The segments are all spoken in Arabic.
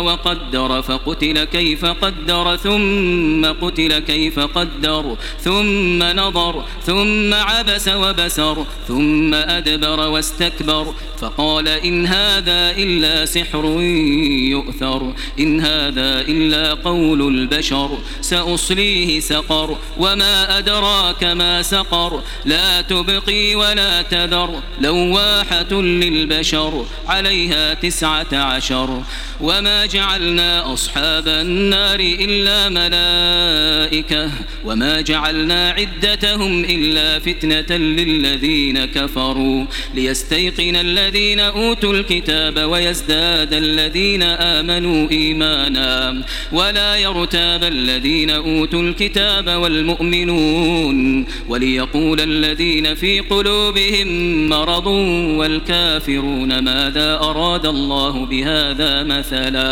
وقدر فقتل كيف قدر ثم قتل كيف قدر ثم نظر ثم عبس وبسر ثم أدبر واستكبر. فقال إن هذا إلا سحر يؤثر إن هذا إلا قول البشر سأصليه سقر وما أدراك ما سقر لا تبقي ولا تذر لواحة للبشر عليها تسعة عشر. وما جعلنا أصحاب النار إلا ملائكة وما جعلنا عدتهم إلا فتنة للذين كفروا ليستيقن الذين أوتوا الكتاب ويزداد الذين آمنوا إيمانا ولا يرتاب الذين أوتوا الكتاب والمؤمنون وليقول الذين في قلوبهم مرض والكافرون ماذا أراد الله بهذا مثلا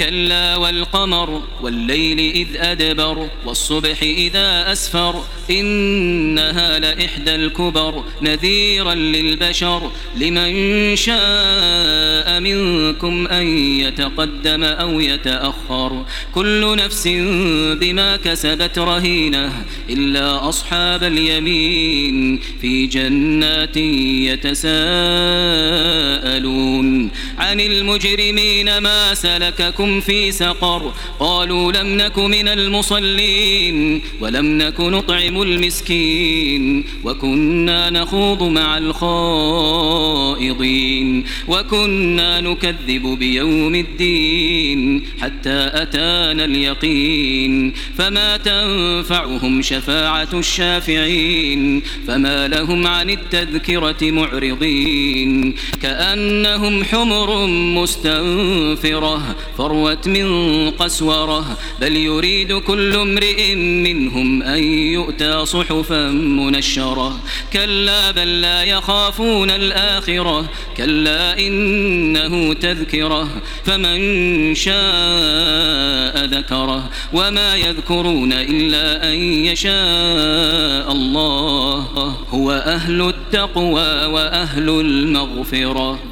كلا والقمر والليل إذ أدبر والصبح إذا أسفر إنها لإحدى الكبر نذيرا للبشر لمن شاء منكم أن يتقدم أو يتأخر كل نفس بما كسبت رهينة إلا أصحاب اليمين في جنات يتساءلون عن المجرمين ما سلككم في سقر قالوا لم نك من المصلين ولم نك نطعم المسكين وكنا نخوض مع الخائضين وكنا نكذب بيوم الدين حتى أتانا اليقين فما تنفعهم شفاعة الشافعين فما لهم عن التذكرة معرضين كأنهم حمر مستنفرة فروت من قسورة بل يريد كل امرئ منهم أن يؤتى صحفا منشرة. كلا بل لا يخافون الآخرة كلا إنه تذكرة. فمن شاء ذكره وما يذكرون إلا أن يشاء الله. هو أهل التقوى وأهل المغفرة.